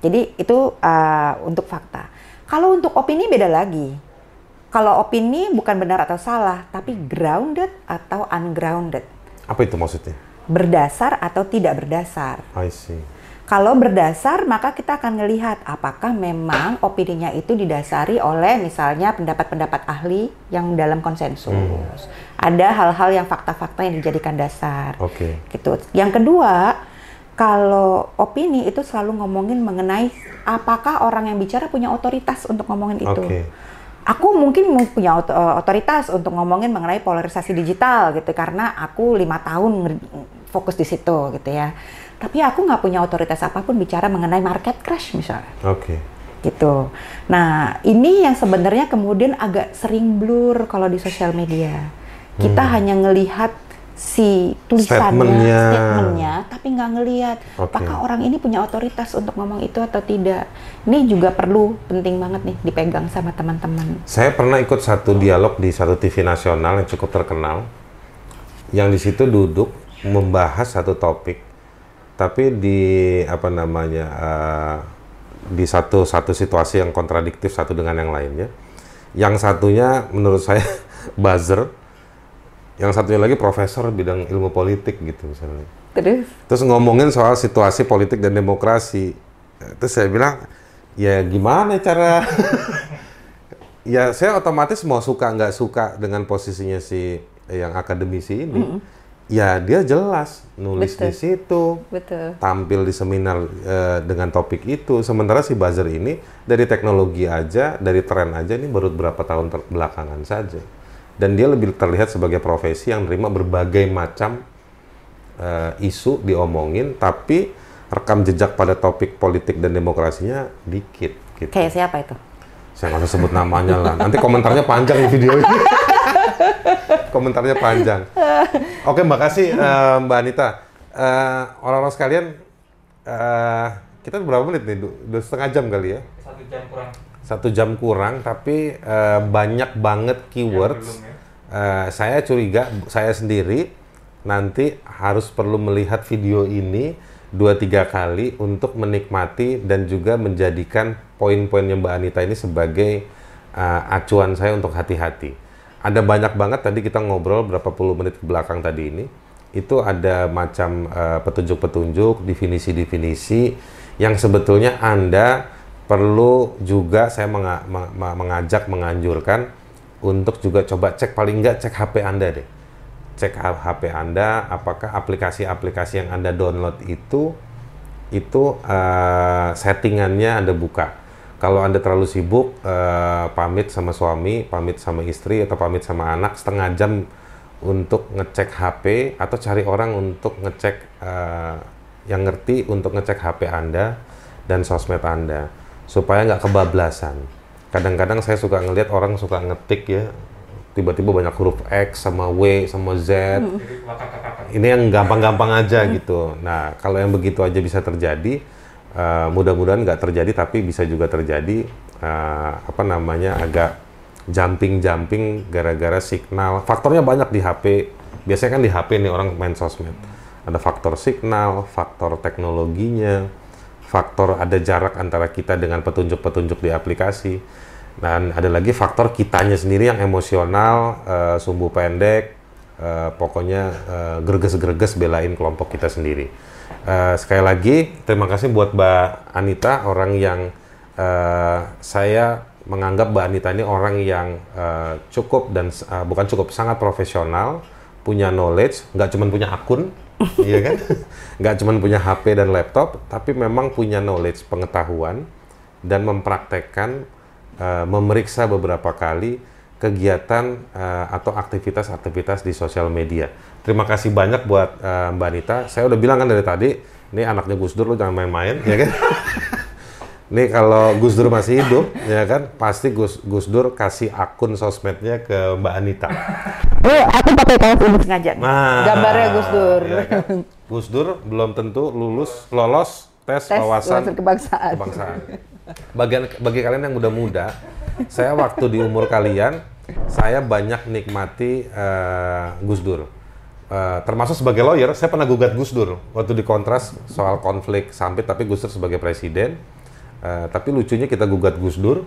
Jadi itu eh, untuk fakta. Kalau untuk opini beda lagi. Kalau opini bukan benar atau salah, tapi grounded atau ungrounded. Apa itu maksudnya? Berdasar atau tidak berdasar. I see. Kalau berdasar, maka kita akan melihat apakah memang opininya itu didasari oleh misalnya pendapat-pendapat ahli yang dalam konsensus. Ada hal-hal yang fakta-fakta yang dijadikan dasar. Oke. Gitu. Yang kedua, kalau opini itu selalu ngomongin mengenai apakah orang yang bicara punya otoritas untuk ngomongin itu. Oke. Aku mungkin punya eh, otoritas untuk ngomongin mengenai polarisasi digital gitu karena aku lima tahun fokus di situ gitu ya. Tapi aku nggak punya otoritas apa pun bicara mengenai market crash misalnya Oke. gitu. Nah ini yang sebenarnya kemudian agak sering blur kalau di sosial media. Kita hanya ngelihat si tulisannya, Statementnya. statementnya, tapi nggak ngelihat Oke. apakah orang ini punya otoritas untuk ngomong itu atau tidak. Ini juga perlu penting banget nih dipegang sama teman-teman. Saya pernah ikut satu dialog di satu TV nasional yang cukup terkenal, yang di situ duduk membahas satu topik, tapi di apa namanya eh, di satu satu situasi yang kontradiktif satu dengan yang lainnya. Yang satunya menurut saya buzzer, yang satunya lagi profesor bidang ilmu politik gitu misalnya. Terus Terus ngomongin soal situasi politik dan demokrasi. Terus saya bilang, ya gimana cara... ya saya otomatis mau suka nggak suka dengan posisinya si yang akademisi ini. Ya dia jelas nulis Betul. di situ, betul. tampil di seminar eh, dengan topik itu. Sementara si buzzer ini dari teknologi aja, dari tren aja ini baru beberapa tahun belakangan saja. Dan dia lebih terlihat sebagai profesi yang nerima berbagai macam eh, isu diomongin, tapi rekam jejak pada topik politik dan demokrasinya dikit. Gitu. Kayak siapa itu? Saya nggak usah sebut namanya lah. Nanti komentarnya panjang di video ini. komentarnya panjang. Oke, Mbak kasih eh, Mbak Anita. Eh, orang-orang sekalian, eh, kita berapa menit nih? Du- Dua setengah jam kali ya? Satu jam kurang. Satu jam kurang, tapi eh, banyak banget keywords. belum ya. Eh, saya curiga, saya sendiri nanti harus perlu melihat video ini dua tiga kali untuk menikmati dan juga menjadikan poin-poinnya Mbak Anita ini sebagai eh, acuan saya untuk hati-hati. Ada banyak banget tadi kita ngobrol berapa puluh menit ke belakang tadi ini. Itu ada macam eh, petunjuk-petunjuk, definisi-definisi yang sebetulnya Anda perlu juga saya ma- mengajak, menganjurkan untuk juga coba cek paling nggak cek HP Anda deh. Cek HP Anda, apakah aplikasi-aplikasi yang Anda download itu itu eh, settingannya Anda buka. Kalau Anda terlalu sibuk eh, pamit sama suami, pamit sama istri atau pamit sama anak setengah jam untuk ngecek HP atau cari orang untuk ngecek eh, yang ngerti untuk ngecek HP Anda dan sosmed Anda supaya nggak kebablasan. Kadang-kadang saya suka ngelihat orang suka ngetik ya tiba-tiba banyak huruf X sama W sama Z kakak-kakak. ini yang gampang-gampang aja gitu. Nah, kalau yang begitu aja bisa terjadi, eh, mudah-mudahan nggak terjadi, tapi bisa juga terjadi eh, apa namanya agak jumping-jumping gara-gara signal. Faktornya banyak di HP. Biasanya kan di HP nih orang main sosmed. Ada faktor signal, faktor teknologinya, faktor ada jarak antara kita dengan petunjuk-petunjuk di aplikasi, dan ada lagi faktor kitanya sendiri yang emosional, uh, sumbu pendek, uh, pokoknya uh, greges-greges belain kelompok kita sendiri. Uh, sekali lagi terima kasih buat Mbak Anita orang yang uh, saya menganggap Mbak Anita ini orang yang uh, cukup dan uh, bukan cukup sangat profesional, punya knowledge, nggak cuma punya akun, iya kan? Nggak cuma punya HP dan laptop, tapi memang punya knowledge, pengetahuan dan mempraktekkan, uh, memeriksa beberapa kali kegiatan uh, atau aktivitas-aktivitas di sosial media. Terima kasih banyak buat uh, Mbak Anita. Saya udah bilang kan dari tadi, ini anaknya Gus Dur, lo jangan main-main, ya kan? Nih kalau Gus Dur masih hidup, ya kan, pasti Gus Gus Dur kasih akun sosmednya ke Mbak Anita. Oh, aku pakai kaos ini sengaja. Nah, Gambarnya Gus Dur. ya kan? Gus Dur belum tentu lulus lolos tes, Tes wawasan wawasan kebangsaan. kebangsaan. Bagian bagi kalian yang muda-muda, saya waktu di umur kalian, saya banyak nikmati eh, Gus Dur. Eh, termasuk sebagai lawyer, saya pernah gugat Gus Dur waktu di kontras soal konflik sampit, tapi Gus Dur sebagai presiden. Eh, tapi lucunya kita gugat Gus Dur,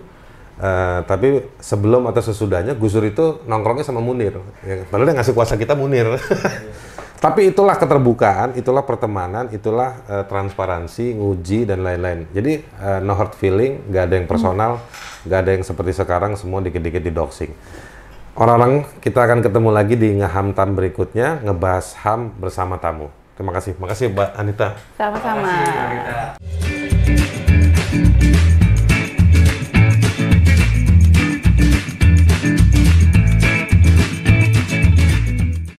eh, tapi sebelum atau sesudahnya Gus Dur itu nongkrongnya sama Munir. Ya, padahal yang ngasih kuasa kita Munir. tapi itulah keterbukaan, itulah pertemanan, itulah eh, transparansi, nguji dan lain-lain. Jadi eh, no hard feeling, nggak ada yang personal, nggak ada yang seperti sekarang semua dikit-dikit di doxing. Orang-orang kita akan ketemu lagi di ngeham tam berikutnya ngebahas ham bersama tamu. Terima kasih, makasih Mbak Anita. Sama-sama. Terima kasih, Mbak Rita. Thank you.